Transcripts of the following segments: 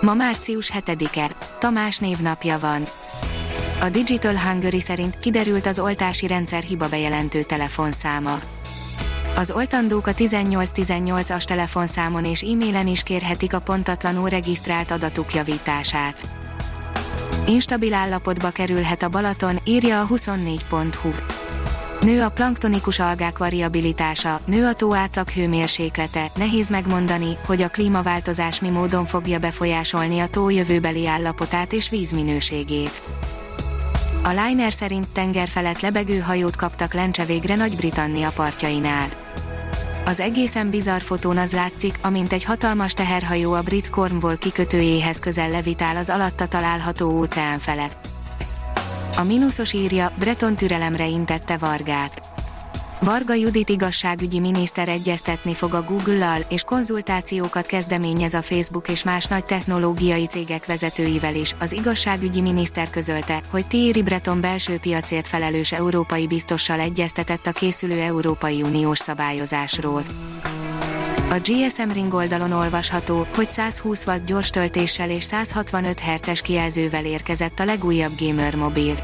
Ma március 7-e, Tamás névnapja van. A Digital Hungary szerint kiderült az oltási rendszer hiba bejelentő telefonszáma. Az oltandók a 1818-as telefonszámon és e-mailen is kérhetik a pontatlanul regisztrált adatuk javítását. Instabil állapotba kerülhet a Balaton, írja a 24.hu. Nő a planktonikus algák variabilitása, nő a tó átlag hőmérséklete, nehéz megmondani, hogy a klímaváltozás mi módon fogja befolyásolni a tó jövőbeli állapotát és vízminőségét. A Liner szerint tenger felett lebegő hajót kaptak lencse végre Nagy-Britannia partjainál. Az egészen bizarr fotón az látszik, amint egy hatalmas teherhajó a brit Cornwall kikötőjéhez közel levitál az alatta található óceán felett. A mínuszos írja, Breton türelemre intette Vargát. Varga Judit igazságügyi miniszter egyeztetni fog a Google-lal, és konzultációkat kezdeményez a Facebook és más nagy technológiai cégek vezetőivel is. Az igazságügyi miniszter közölte, hogy Thierry Breton belső piacért felelős európai biztossal egyeztetett a készülő Európai Uniós szabályozásról. A GSM Ring oldalon olvasható, hogy 120 watt gyors töltéssel és 165 Hz-es kijelzővel érkezett a legújabb gamer mobil.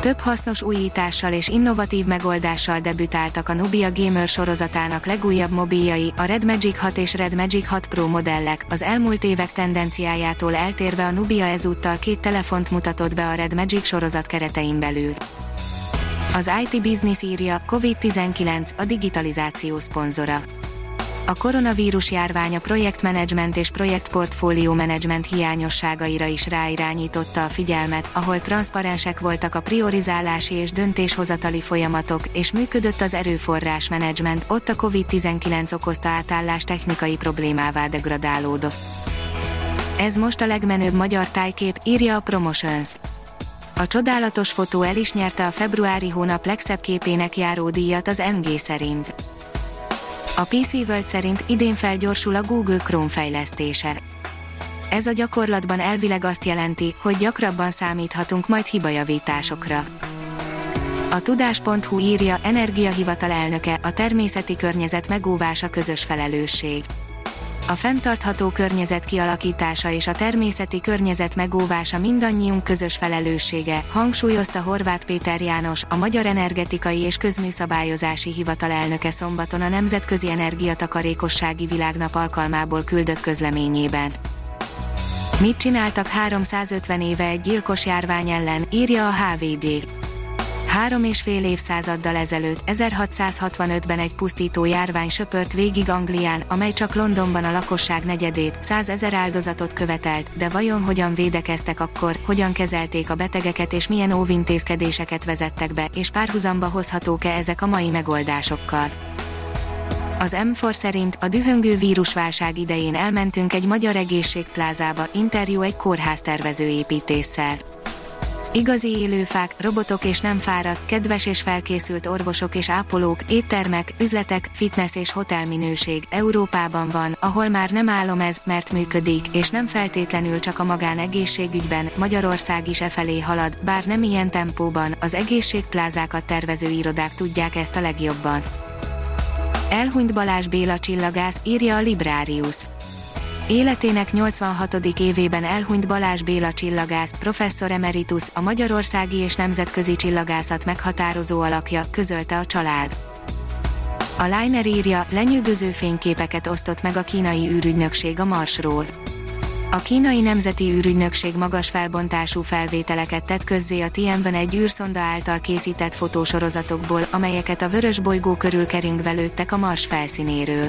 Több hasznos újítással és innovatív megoldással debütáltak a Nubia Gamer sorozatának legújabb mobiljai, a Red Magic 6 és Red Magic 6 Pro modellek. Az elmúlt évek tendenciájától eltérve a Nubia ezúttal két telefont mutatott be a Red Magic sorozat keretein belül. Az IT Business írja, COVID-19 a digitalizáció szponzora a koronavírus járvány a projektmenedzsment és projektportfólió menedzsment hiányosságaira is ráirányította a figyelmet, ahol transzparensek voltak a priorizálási és döntéshozatali folyamatok, és működött az erőforrás menedzsment, ott a COVID-19 okozta átállás technikai problémává degradálódott. Ez most a legmenőbb magyar tájkép, írja a Promotions. A csodálatos fotó el is nyerte a februári hónap legszebb képének járó díjat az NG szerint. A PC World szerint idén felgyorsul a Google Chrome fejlesztése. Ez a gyakorlatban elvileg azt jelenti, hogy gyakrabban számíthatunk majd hibajavításokra. A tudás.hu írja Energiahivatal elnöke, a természeti környezet megóvása közös felelősség. A fenntartható környezet kialakítása és a természeti környezet megóvása mindannyiunk közös felelőssége, hangsúlyozta Horváth Péter János, a Magyar Energetikai és Közműszabályozási Hivatal elnöke szombaton a Nemzetközi Energiatakarékossági Világnap alkalmából küldött közleményében. Mit csináltak 350 éve egy gyilkos járvány ellen, írja a HVD. Három és fél évszázaddal ezelőtt, 1665-ben egy pusztító járvány söpört végig Anglián, amely csak Londonban a lakosság negyedét, százezer áldozatot követelt, de vajon hogyan védekeztek akkor, hogyan kezelték a betegeket és milyen óvintézkedéseket vezettek be, és párhuzamba hozhatók-e ezek a mai megoldásokkal? Az M4 szerint a dühöngő vírusválság idején elmentünk egy magyar egészségplázába, interjú egy kórház tervezőépítéssel. Igazi élőfák, robotok és nem fáradt, kedves és felkészült orvosok és ápolók, éttermek, üzletek, fitness és hotelminőség Európában van, ahol már nem álom ez, mert működik, és nem feltétlenül csak a magán egészségügyben, Magyarország is e felé halad, bár nem ilyen tempóban, az egészségplázákat tervező irodák tudják ezt a legjobban. Elhunyt Balázs Béla csillagász, írja a Librarius. Életének 86. évében elhunyt Balázs Béla csillagász, professzor emeritus, a magyarországi és nemzetközi csillagászat meghatározó alakja, közölte a család. A Liner írja, lenyűgöző fényképeket osztott meg a kínai űrügynökség a Marsról. A kínai nemzeti űrügynökség magas felbontású felvételeket tett közzé a Tianwen egy űrszonda által készített fotósorozatokból, amelyeket a vörös bolygó körül keringve lőttek a Mars felszínéről.